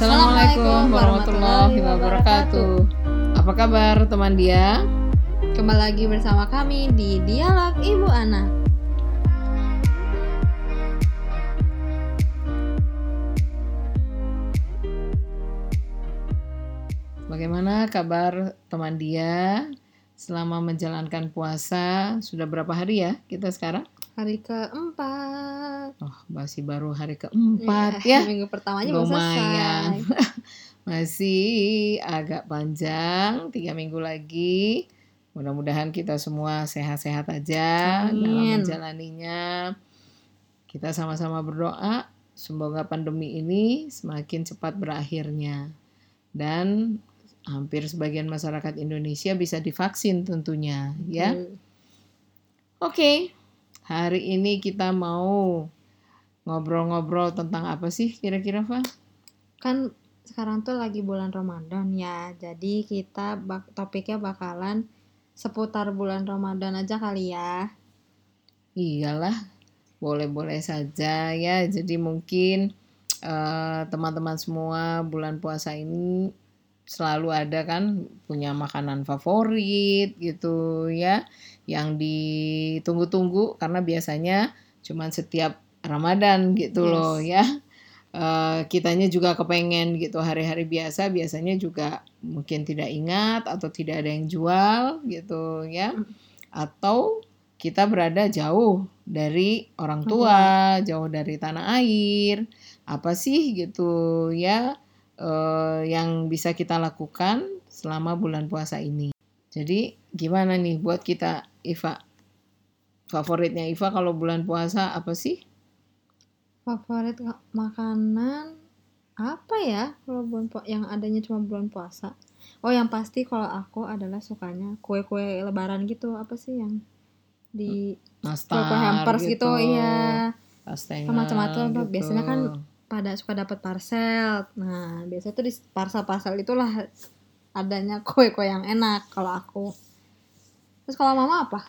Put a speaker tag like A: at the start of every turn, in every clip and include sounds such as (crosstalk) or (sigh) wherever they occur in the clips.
A: Assalamualaikum warahmatullahi wabarakatuh. Apa kabar teman dia?
B: Kembali lagi bersama kami di Dialog Ibu Anak.
A: Bagaimana kabar teman dia selama menjalankan puasa? Sudah berapa hari ya kita sekarang?
B: Hari keempat.
A: Oh, masih baru hari keempat ya.
B: Minggu pertamanya belum
A: Lumayan.
B: selesai. (laughs)
A: Masih agak panjang, tiga minggu lagi. Mudah-mudahan kita semua sehat-sehat aja dalam
B: Amin.
A: menjalaninya. Kita sama-sama berdoa semoga pandemi ini semakin cepat berakhirnya dan hampir sebagian masyarakat Indonesia bisa divaksin tentunya ya.
B: Hmm.
A: Oke. Hari ini kita mau ngobrol-ngobrol tentang apa sih kira-kira, Fa?
B: Kan sekarang tuh lagi bulan Ramadan ya. Jadi kita bak- topiknya bakalan seputar bulan Ramadan aja kali ya.
A: Iyalah, boleh-boleh saja ya. Jadi mungkin eh, teman-teman semua bulan puasa ini selalu ada kan punya makanan favorit gitu ya, yang ditunggu-tunggu karena biasanya cuman setiap Ramadan gitu
B: Yes.
A: loh ya. Eh, kitanya juga kepengen gitu hari-hari biasa biasanya juga mungkin tidak ingat atau tidak ada yang jual gitu ya
B: Mm.
A: atau kita berada jauh dari orang tua, jauh dari tanah air. Apa sih gitu ya eh, yang bisa kita lakukan selama bulan puasa ini? Jadi gimana nih buat kita Iva? Favoritnya Iva kalau bulan puasa apa sih?
B: Favorit ka- makanan apa ya kalau bulan yang adanya cuma bulan puasa? Oh, yang pasti kalau aku adalah sukanya kue-kue lebaran gitu. Apa sih yang di
A: Nastar
B: kue-kue hampers gitu, iya.
A: Kastengel
B: Sama macam-macam
A: gitu.
B: Biasanya kan pada suka dapat parcel. Nah, biasanya tuh di parcel-parcel itulah adanya kue-kue yang enak kalau aku. Terus kalau mama apa?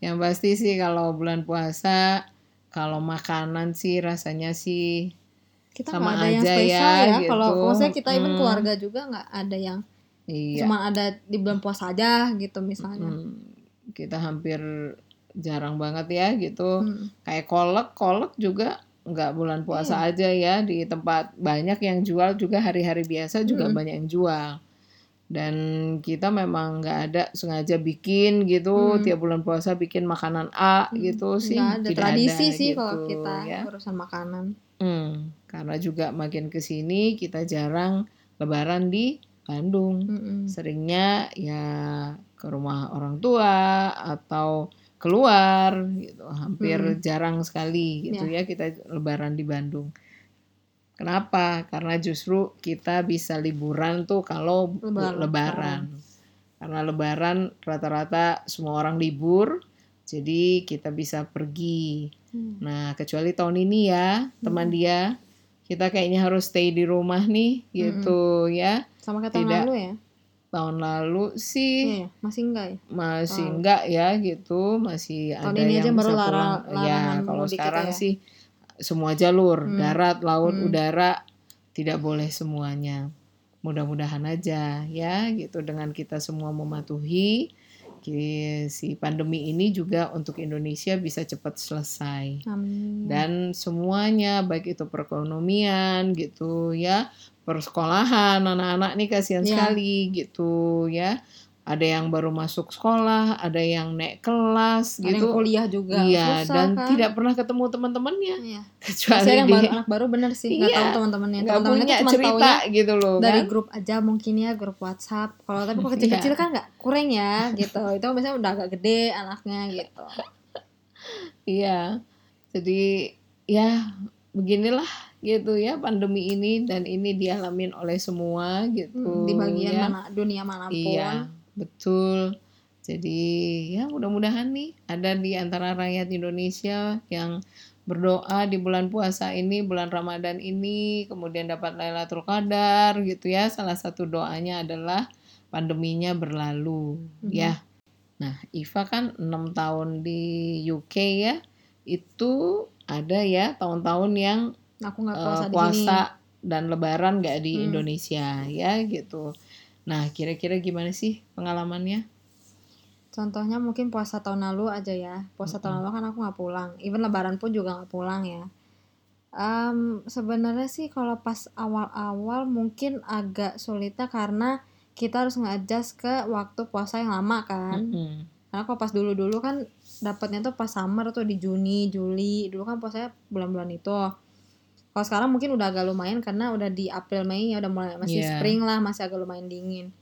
A: Yang pasti sih kalau bulan puasa kalau makanan sih rasanya sih
B: Kita
A: Sama
B: ada yang
A: aja
B: spesial
A: ya,
B: ya. Kalau
A: gitu.
B: maksudnya kita even
A: Hmm.
B: keluarga juga nggak ada yang
A: iya
B: cuma ada di bulan puasa aja gitu misalnya.
A: Hmm, kita hampir jarang banget ya gitu.
B: Hmm.
A: Kayak kolek, kolek juga nggak bulan puasa
B: Iya.
A: aja ya di tempat banyak yang jual juga hari-hari biasa juga
B: Mm-mm.
A: banyak yang jual. Dan kita memang nggak ada sengaja bikin gitu
B: Hmm.
A: tiap bulan puasa bikin makanan A gitu sih.
B: Nggak ada
A: tidak
B: tradisi
A: ada
B: sih
A: gitu,
B: kalau kita
A: ya.
B: urusan makanan.
A: Hmm, karena juga makin ke sini kita jarang lebaran di Bandung.
B: Mm-mm.
A: Seringnya ya ke rumah orang tua atau keluar gitu. Hampir
B: Hmm.
A: jarang sekali gitu ya kita lebaran di Bandung. Kenapa? Karena justru kita bisa liburan tuh kalau
B: Lebaran.
A: lebaran. Karena lebaran rata-rata semua orang libur. Jadi kita bisa pergi.
B: Hmm.
A: Nah, kecuali tahun ini ya, teman dia, kita kayaknya harus stay di rumah nih, gitu ya.
B: Sama kayak tahun
A: Tidak.
B: lalu ya?
A: Tahun lalu sih
B: Iya, ya? masih enggak ya?
A: masih
B: Tahun.
A: enggak ya, gitu, masih
B: Tahun
A: ada
B: ini
A: yang
B: aja baru
A: bisa
B: lara-
A: pulang. Ya, kalau
B: gitu
A: sekarang
B: ya.
A: sih semua jalur,
B: Hmm.
A: darat, laut,
B: Hmm.
A: udara, tidak boleh semuanya. Mudah-mudahan aja ya, gitu dengan kita semua mematuhi ki- si pandemi ini juga untuk Indonesia bisa cepat selesai
B: Amin.
A: dan semuanya baik itu perekonomian gitu ya persekolahan anak-anak nih kasihan
B: Iya.
A: sekali gitu ya ada yang baru masuk sekolah ada yang naik kelas
B: ada yang
A: gitu
B: kuliah juga
A: iya
B: susah
A: dan
B: kan?
A: tidak pernah ketemu teman-temannya
B: Iya.
A: kecuali
B: Masih yang
A: di
B: baru anak baru bener sih
A: Iya.
B: tahu teman-temannya
A: punya
B: tuh cuma
A: cerita gitu loh
B: dari
A: kan
B: grup aja mungkin ya grup WhatsApp kalau tapi (laughs) kalau kecil-kecil
A: Iya.
B: kan nggak kurang ya gitu itu biasanya udah agak gede anaknya gitu (laughs)
A: iya jadi ya beginilah gitu ya pandemi ini dan ini dialamin oleh semua gitu
B: Hmm, di bagian
A: ya.
B: mana dunia mana pun
A: Iya, betul. Jadi ya mudah-mudahan nih ada di antara rakyat Indonesia yang berdoa di bulan puasa ini, bulan Ramadan ini, kemudian dapat Lailatul Qadar gitu ya. Salah satu doanya adalah pandeminya berlalu
B: Mhm.
A: ya. Nah, Iva kan enam tahun di UK ya. Itu ada ya tahun-tahun yang
B: aku nggak
A: eh,
B: puasa di
A: puasa
B: sini
A: dan Lebaran nggak di
B: Hmm.
A: Indonesia ya gitu. Nah kira-kira gimana sih pengalamannya?
B: Contohnya mungkin puasa tahun lalu aja ya. Puasa tahun lalu kan aku nggak pulang. Even Lebaran pun juga nggak pulang ya. Em, sebenarnya sih kalau pas awal-awal mungkin agak sulitnya karena kita harus nge-adjust ke waktu puasa yang lama kan.
A: Mm-mm.
B: Karena kalau pas dulu-dulu kan dapatnya tuh pas summer tuh di Juni, Juli. Dulu kan puasanya bulan-bulan itu. Kalau sekarang mungkin udah agak lumayan karena udah di April Mei ya udah mulai masih
A: Iya.
B: spring lah, masih agak lumayan dingin.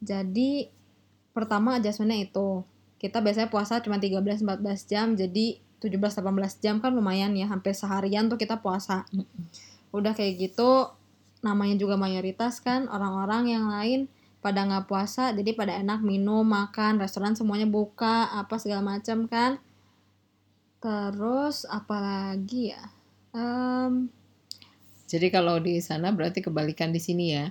B: Jadi pertama adjustmentnya itu. Kita biasanya puasa cuma 13-14 jam, jadi 17-18 jam kan lumayan ya, hampir seharian tuh kita puasa. Udah kayak gitu, namanya juga mayoritas kan orang-orang yang lain pada nggak puasa, jadi pada enak minum, makan, restoran semuanya buka, apa segala macam kan. Terus apalagi ya? Em,
A: Jadi kalau di sana berarti kebalikan di sini ya.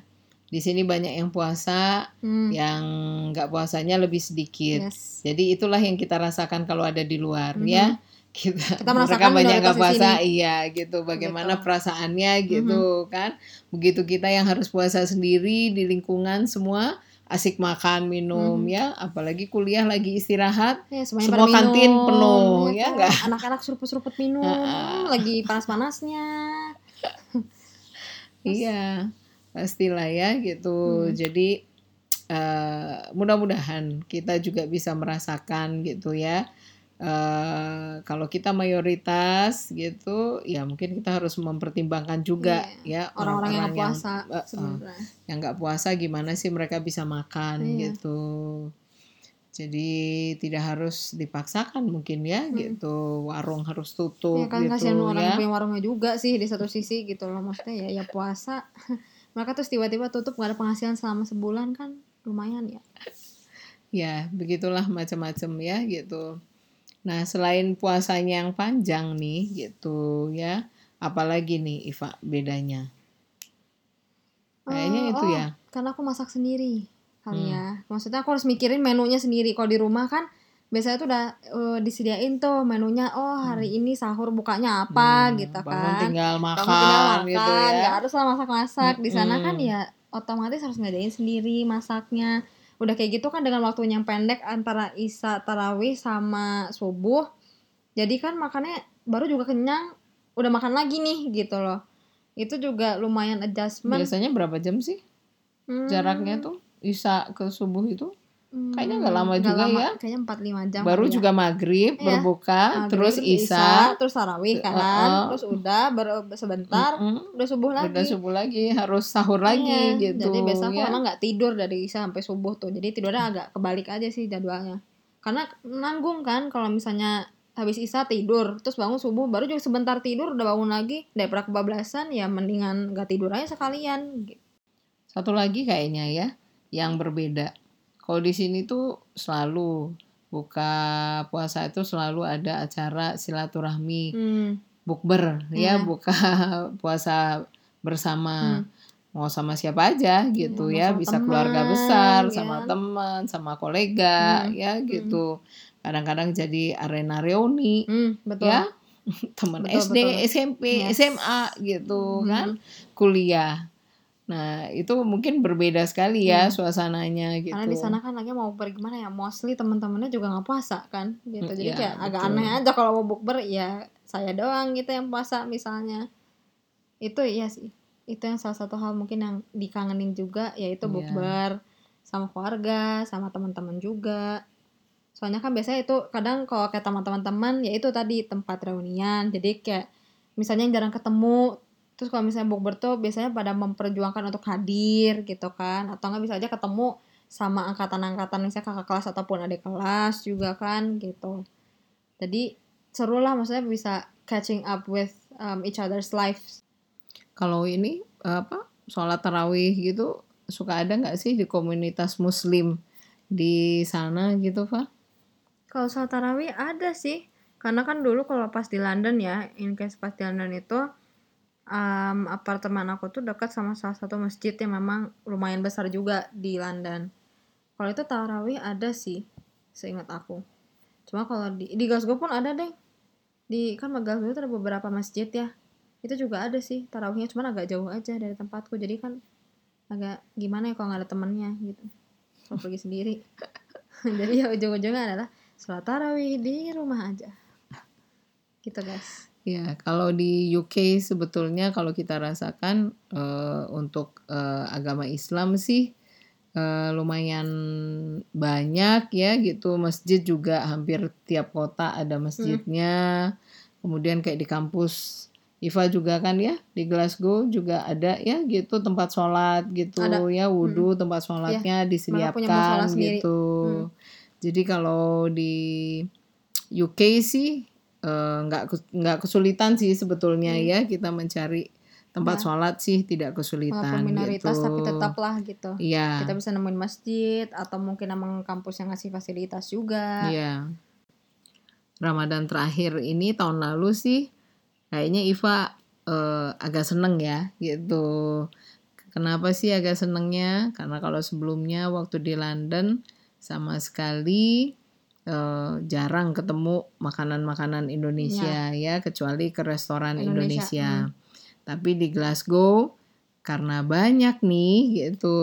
A: Di sini banyak yang puasa,
B: hmm,
A: yang nggak puasanya lebih sedikit.
B: yes.
A: Jadi itulah yang kita rasakan kalau ada di luar
B: Mhm.
A: ya. Kita,
B: Kita
A: mereka banyak nggak puasa, iya gitu. Bagaimana
B: Gitu.
A: perasaannya gitu kan? Begitu kita yang harus puasa sendiri di lingkungan semua asik makan minum
B: Mhm.
A: ya, apalagi kuliah lagi istirahat.
B: Ya,
A: Semua kantin
B: minum,
A: penuh, ya
B: kan?
A: nggak?
B: Anak-anak seruput-seruput minum, lagi panas-panasnya. (laughs)
A: Iya, pastilah ya gitu.
B: Hmm.
A: Jadi eh, mudah-mudahan kita juga bisa merasakan gitu ya. Eh, kalau kita mayoritas gitu, ya mungkin kita harus mempertimbangkan juga ya
B: Iya. Orang-orang yang
A: yang
B: puasa
A: eh, eh,
B: sebenarnya.
A: yang nggak puasa gimana sih mereka bisa makan
B: Iya.
A: gitu. Jadi tidak harus dipaksakan mungkin ya
B: Hmm.
A: gitu. Warung harus tutup
B: Ya kan
A: gitu
B: kasihan orang
A: ya.
B: punya warungnya juga sih di satu sisi gitu loh maksudnya ya ya puasa (laughs) mereka terus tiba-tiba tutup gak ada penghasilan selama sebulan kan lumayan ya
A: Ya, begitulah macam-macam ya gitu. Nah, selain puasanya yang panjang nih gitu ya, apalagi nih Iva bedanya? Kayaknya
B: Eh,
A: itu
B: oh,
A: ya.
B: karena aku masak sendiri kali
A: Hmm.
B: ya maksudnya aku harus mikirin menunya sendiri kalau di rumah kan biasanya tuh udah eh, disediain tuh menunya oh hari ini sahur bukanya apa
A: Hmm,
B: gitu
A: bangun
B: kan
A: tinggal
B: Kamu
A: makan
B: tinggal makan,
A: gitu ya.
B: nggak harus lah masak-masak. Di sana kan
A: Mm-mm.
B: ya otomatis harus ngadain sendiri masaknya. Udah kayak gitu kan dengan waktunya yang pendek antara isya tarawih sama subuh. Jadi kan makannya baru juga kenyang, udah makan lagi nih gitu loh. Itu juga lumayan adjustment.
A: Biasanya berapa jam sih
B: Hmm,
A: jaraknya tuh Isa ke subuh itu?
B: hmm,
A: kayaknya nggak lama
B: nggak
A: juga
B: lama,
A: ya.
B: Kayaknya 4-5 jam.
A: Baru
B: ya.
A: juga maghrib,
B: Iya.
A: berbuka,
B: Maghrib,
A: terus Isa,
B: terus tarawih kan,
A: Uh-uh.
B: terus udah baru sebentar,
A: mm-mm,
B: udah subuh lagi.
A: udah subuh lagi, harus sahur lagi
B: Iya,
A: gitu.
B: Jadi biasa aku
A: ya.
B: emang nggak tidur dari isya sampai subuh tuh. Jadi tidurnya agak kebalik aja sih jadwalnya. Karena nanggung kan kalau misalnya habis isya tidur, terus bangun subuh baru juga sebentar tidur udah bangun lagi daripada kebablasan ya mendingan nggak tidur aja sekalian. gitu.
A: Satu lagi kayaknya ya, yang berbeda. Kalau di sini tuh selalu buka puasa itu selalu ada acara silaturahmi,
B: Hmm.
A: bukber ya,
B: Iya.
A: buka (laughs) puasa bersama.
B: Hmm.
A: Mau sama siapa aja gitu
B: Iya,
A: ya,
B: sama
A: bisa keluarga
B: teman,
A: besar,
B: ya.
A: sama teman, sama kolega
B: Hmm,
A: ya gitu. Kadang-kadang jadi arena reuni
B: Hmm, betul.
A: ya, (laughs) teman SD,
B: betul.
A: SMP,
B: Yes.
A: SMA gitu
B: Hmm.
A: kan, kuliah. Nah, itu mungkin berbeda sekali ya
B: Iya.
A: suasananya gitu.
B: Karena di sana kan lagi mau gimana ya, mostly teman-temannya juga nggak puasa kan, gitu.
A: Hmm,
B: Jadi
A: iya,
B: kayak agak aneh aja kalau mau bukber ya saya doang gitu yang puasa misalnya. Itu iya sih. Itu yang salah satu hal mungkin yang dikangenin juga yaitu
A: Iya.
B: bukber sama keluarga, sama teman-teman juga. Soalnya kan biasanya itu kadang kalau kayak teman-teman ya itu tadi tempat reunian. Jadi kayak misalnya yang jarang ketemu terus kalau misalnya bukber tuh biasanya pada memperjuangkan untuk hadir gitu kan. Atau nggak bisa aja ketemu sama angkatan-angkatan misalnya kakak kelas ataupun adik kelas juga kan gitu. Jadi seru lah maksudnya bisa catching up with um, each other's lives.
A: Kalau ini apa sholat tarawih gitu suka ada nggak sih di komunitas Muslim di sana gitu, Pak?
B: kalau sholat tarawih ada sih. Karena kan dulu kalau pas di London ya in case pas di London itu um, apartemen aku tuh dekat sama salah satu masjid yang memang lumayan besar juga di London. Kalau itu tarawih ada sih seingat aku. Cuma kalau di di Glasgow pun ada deh. Di kan Glasgow itu ada beberapa masjid ya. Itu juga ada sih tarawihnya cuman agak jauh aja dari tempatku. Jadi kan agak gimana ya kalau nggak ada temennya gitu. Kalau pergi sendiri. (laughs) Jadi ya ujung-ujungnya adalah sholat tarawih di rumah aja. Gitu guys
A: Ya, kalau di UK sebetulnya kalau kita rasakan eh, untuk eh, agama Islam sih eh, lumayan banyak ya gitu. Masjid juga hampir tiap kota ada masjidnya. Kemudian kayak di kampus Iva juga kan ya di Glasgow juga ada ya gitu tempat sholat gitu
B: Ada.
A: ya wudhu tempat sholatnya
B: punya
A: disediakan gitu.
B: Hmm.
A: Jadi kalau di UK sih nggak kes- nggak kesulitan sih sebetulnya
B: Hmm.
A: ya kita mencari tempat
B: Ya.
A: sholat sih tidak kesulitan
B: minoritas
A: gitu.
B: tapi tetaplah gitu
A: Iya.
B: kita bisa nemuin masjid atau mungkin emang kampus yang ngasih fasilitas juga
A: Iya. Ramadan terakhir ini tahun lalu sih kayaknya Iva eh, agak seneng ya gitu. Kenapa sih agak senengnya? Karena kalau sebelumnya waktu di London sama sekali eh, jarang ketemu makanan-makanan Indonesia ya, kecuali ke restoran
B: Indonesia,
A: Indonesia. Tapi di Glasgow karena banyak nih gitu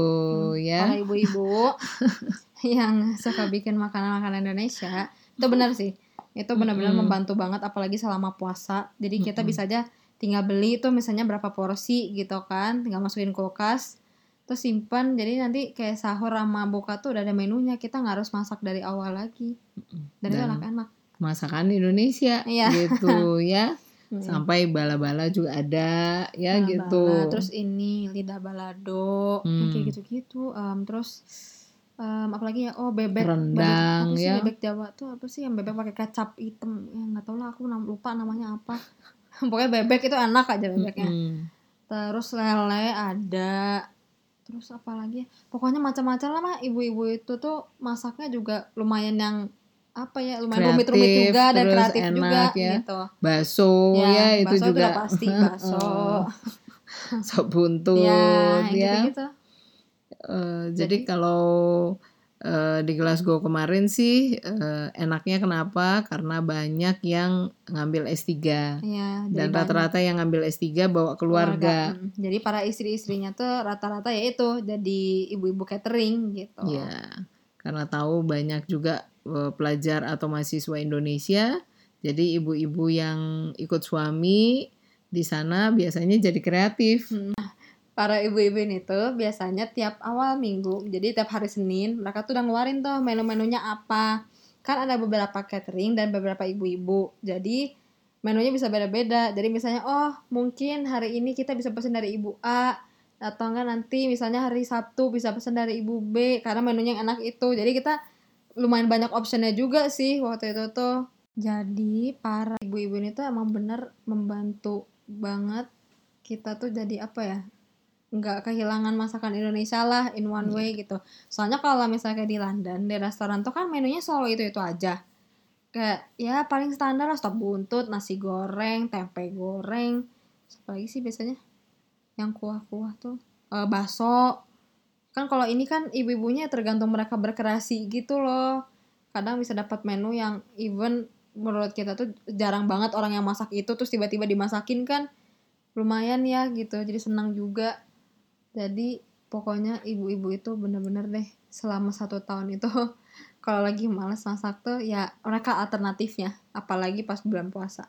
A: ya.
B: para ibu-ibu (laughs) yang suka bikin makanan-makanan Indonesia itu benar sih itu benar-benar
A: Mm-mm.
B: membantu banget apalagi selama puasa jadi kita
A: Mm-mm.
B: bisa aja tinggal beli itu misalnya berapa porsi gitu kan tinggal masukin kulkas terus simpan jadi nanti kayak sahur sama buka tuh udah ada menunya kita nggak harus masak dari awal lagi dan, itu
A: Dan-
B: enak-enak
A: masakan Indonesia
B: Iya.
A: gitu (laughs) ya
B: Hmm.
A: sampai bala-bala juga ada ya
B: Bala-bala,
A: gitu
B: terus ini lidah balado
A: Hmm.
B: kayak gitu-gitu Em, terus em, apalagi ya oh bebek
A: Rendang,
B: bebek, apa sih
A: ya.
B: bebek Jawa tuh apa sih yang bebek pakai kecap hitam ya nggak tahu lah aku lupa namanya apa (laughs) pokoknya bebek itu enak aja bebeknya
A: Mm-mm.
B: terus lele ada terus apa lagi ya? pokoknya macam-macam lah mah ibu-ibu itu tuh masaknya juga lumayan yang apa ya lumayan rumit-rumit juga dan kreatif juga
A: enak ya.
B: gitu
A: bakso ya, itu
B: bakso
A: juga
B: pasti (laughs) bakso (laughs)
A: sop buntut
B: ya,
A: ya,
B: yang gitu-gitu.
A: Eh, jadi,
B: Jadi-
A: kalau eh, di Glasgow kemarin sih eh, enaknya kenapa karena banyak yang ngambil S3
B: Iya,
A: dan rata-rata yang ngambil S3 bawa keluarga,
B: Mm, Jadi para istri-istrinya tuh rata-rata ya itu jadi ibu-ibu catering gitu.
A: Ya, karena tahu banyak juga eh, pelajar atau mahasiswa Indonesia. Jadi ibu-ibu yang ikut suami di sana biasanya jadi kreatif.
B: Para ibu-ibu ini tuh biasanya tiap awal minggu, jadi tiap hari Senin mereka tuh udah ngeluarin tuh menu-menunya apa. Kan ada beberapa catering dan beberapa ibu-ibu. Jadi menunya bisa beda-beda. Jadi misalnya oh mungkin hari ini kita bisa pesen dari ibu A atau enggak nanti misalnya hari Sabtu bisa pesen dari ibu B karena menunya yang enak itu. Jadi kita lumayan banyak optionnya juga sih waktu itu tuh. Jadi para ibu-ibu ini tuh emang bener membantu banget kita tuh jadi apa ya nggak kehilangan masakan Indonesia lah in one way gitu. Soalnya kalau misalnya kayak di London di restoran tuh kan menunya selalu itu itu aja. Kayak ya paling standar lah sop buntut, nasi goreng, tempe goreng, apa lagi sih biasanya yang kuah-kuah tuh Eh, bakso. Kan kalau ini kan ibu-ibunya tergantung mereka berkreasi gitu loh. Kadang bisa dapat menu yang even menurut kita tuh jarang banget orang yang masak itu terus tiba-tiba dimasakin kan lumayan ya gitu jadi senang juga jadi pokoknya ibu-ibu itu bener-bener deh selama satu tahun itu (laughs) kalau lagi males masak tuh ya mereka alternatifnya apalagi pas bulan puasa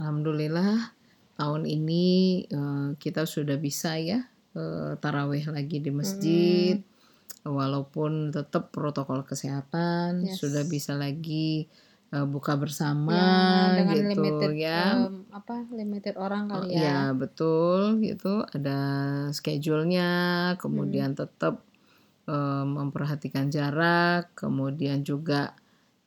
A: Alhamdulillah tahun ini eh, kita sudah bisa ya eh, taraweh lagi di masjid. Walaupun tetap protokol kesehatan
B: Yes.
A: sudah bisa lagi eh, buka bersama
B: ya dengan
A: gitu
B: limited
A: ya.
B: em, apa limited orang
A: Oh,
B: kali
A: Iya
B: ya
A: betul gitu ada schedule-nya kemudian
B: Hmm.
A: tetap eh, memperhatikan jarak kemudian juga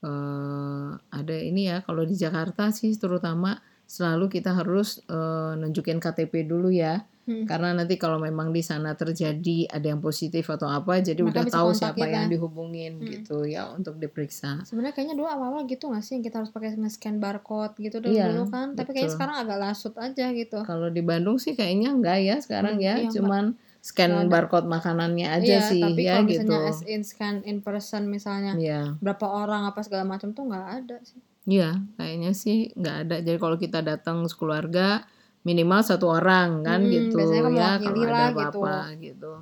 A: eh, ada ini ya kalau di Jakarta sih terutama selalu kita harus eh, nunjukin KTP dulu ya
B: Hmm.
A: karena nanti kalau memang di sana terjadi ada yang positif atau apa jadi
B: Mereka
A: udah tahu siapa
B: kita.
A: yang dihubungin
B: Hmm.
A: gitu ya untuk diperiksa
B: sebenarnya kayaknya dulu awal-awal gitu nggak sih yang kita harus pakai nge-scan barcode gitu dulu
A: Iya,
B: dulu kan tapi kayaknya
A: betul.
B: sekarang agak lasut aja gitu
A: Kalau di Bandung sih kayaknya enggak ya sekarang
B: Hmm,
A: ya,
B: iya,
A: cuman scan
B: ada.
A: barcode makanannya aja
B: iya
A: sih
B: tapi
A: ya
B: kalau
A: gitu.
B: misalnya as in scan in person misalnya
A: Iya,
B: berapa orang apa segala macam tuh nggak ada sih
A: iya, kayaknya sih nggak ada. Jadi kalau kita datang sekeluarga minimal satu orang kan
B: Hmm,
A: gitu
B: kan
A: ya kalau ada
B: gitu.
A: apa-apa gitu.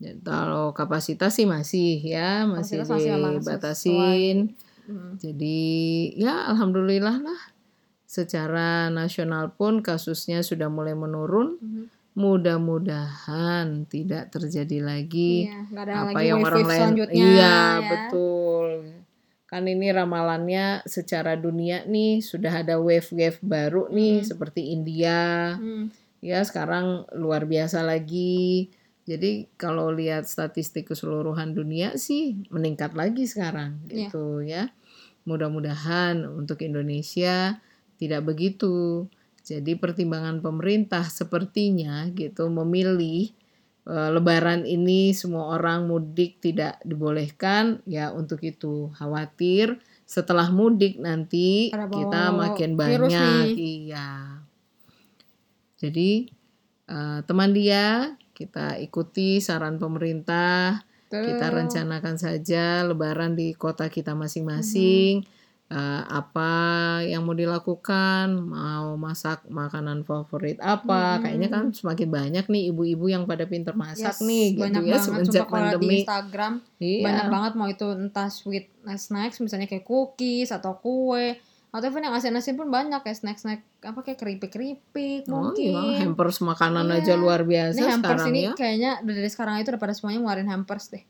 A: Ya, kalau kapasitas sih masih ya masih
B: Kapasitas
A: dibatasin.
B: Hmm.
A: Jadi ya alhamdulillah lah secara nasional pun kasusnya sudah mulai menurun.
B: Mhm.
A: Mudah-mudahan tidak terjadi lagi
B: Iya, ada
A: apa
B: lagi
A: yang orang lain iya
B: ya.
A: betul kan ini ramalannya secara dunia nih sudah ada wave-wave baru nih
B: Mm-mm.
A: seperti India
B: Hmm.
A: ya sekarang luar biasa lagi jadi kalau lihat statistik keseluruhan dunia sih meningkat lagi sekarang
B: Iya.
A: gitu ya mudah-mudahan untuk Indonesia tidak begitu jadi pertimbangan pemerintah sepertinya gitu memilih lebaran ini semua orang mudik tidak dibolehkan ya untuk itu khawatir. Setelah mudik nanti
B: bawa
A: kita makin banyak iya. Jadi eh, teman dia kita ikuti saran pemerintah. Kita
B: Betul.
A: rencanakan saja lebaran di kota kita masing-masing Eh, apa yang mau dilakukan? Mau masak makanan favorit apa?
B: Mhm.
A: kayaknya kan semakin banyak nih ibu-ibu yang pada pinter masak
B: Yes,
A: nih gitu
B: banyak
A: ya
B: banget
A: semenjak
B: sumpah kalau di
A: pandemi.
B: Instagram
A: iya.
B: banyak banget mau itu entah sweet snacks misalnya kayak cookies atau kue atau even yang asin-asin pun banyak kayak snack-snack apa kayak keripik-keripik
A: oh
B: mungkin.
A: iya hampers makanan
B: Iya.
A: aja luar biasa
B: ini hampers
A: sekarang
B: ini
A: ya.
B: kayaknya dari sekarang itu udah pada semuanya ngeluarin hampers deh.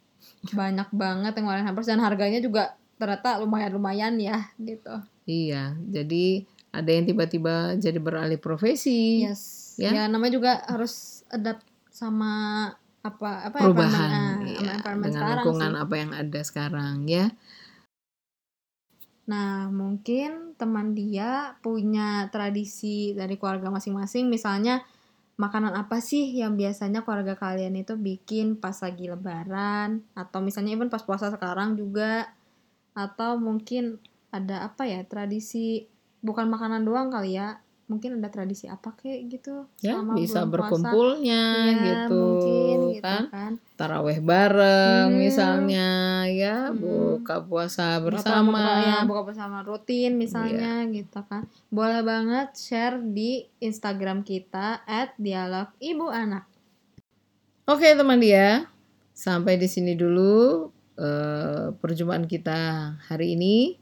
B: Banyak banget yang ngeluarin hampers dan harganya juga ternyata lumayan-lumayan ya gitu
A: iya jadi ada yang tiba-tiba jadi beralih profesi
B: yes
A: Ya.
B: ya, namanya juga harus adapt sama apa apa
A: perubahan
B: environment, ah,
A: iya,
B: sama
A: dengan lingkungan
B: sih.
A: apa yang ada sekarang ya
B: Nah, mungkin teman dia punya tradisi dari keluarga masing-masing. Misalnya, makanan apa sih yang biasanya keluarga kalian itu bikin pas lagi lebaran? Atau misalnya even pas puasa sekarang juga. Atau mungkin ada apa ya, tradisi, bukan makanan doang kali ya. Mungkin ada tradisi apa kayak gitu
A: ya
B: selama
A: bisa
B: puasa.
A: berkumpulnya
B: Iya,
A: gitu,
B: mungkin gitu
A: kan
B: kan.
A: taraweh bareng
B: Hmm.
A: misalnya ya
B: Hmm.
A: buka puasa bersama
B: buka, ya, buka bersama rutin misalnya
A: Iya.
B: gitu kan. Boleh banget share di Instagram kita at dialog ibu anak.
A: oke teman dia sampai di sini dulu eh, perjumpaan kita hari ini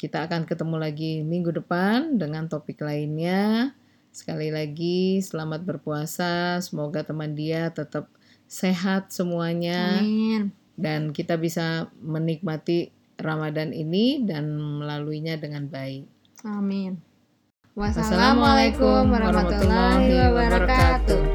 A: kita akan ketemu lagi minggu depan dengan topik lainnya sekali lagi selamat berpuasa semoga teman dia tetap sehat semuanya
B: Amin.
A: dan kita bisa menikmati Ramadan ini dan melaluinya dengan baik.
B: Amin.
A: Wassalamualaikum
B: Wassalamualaikum warahmatullahi wabarakatuh.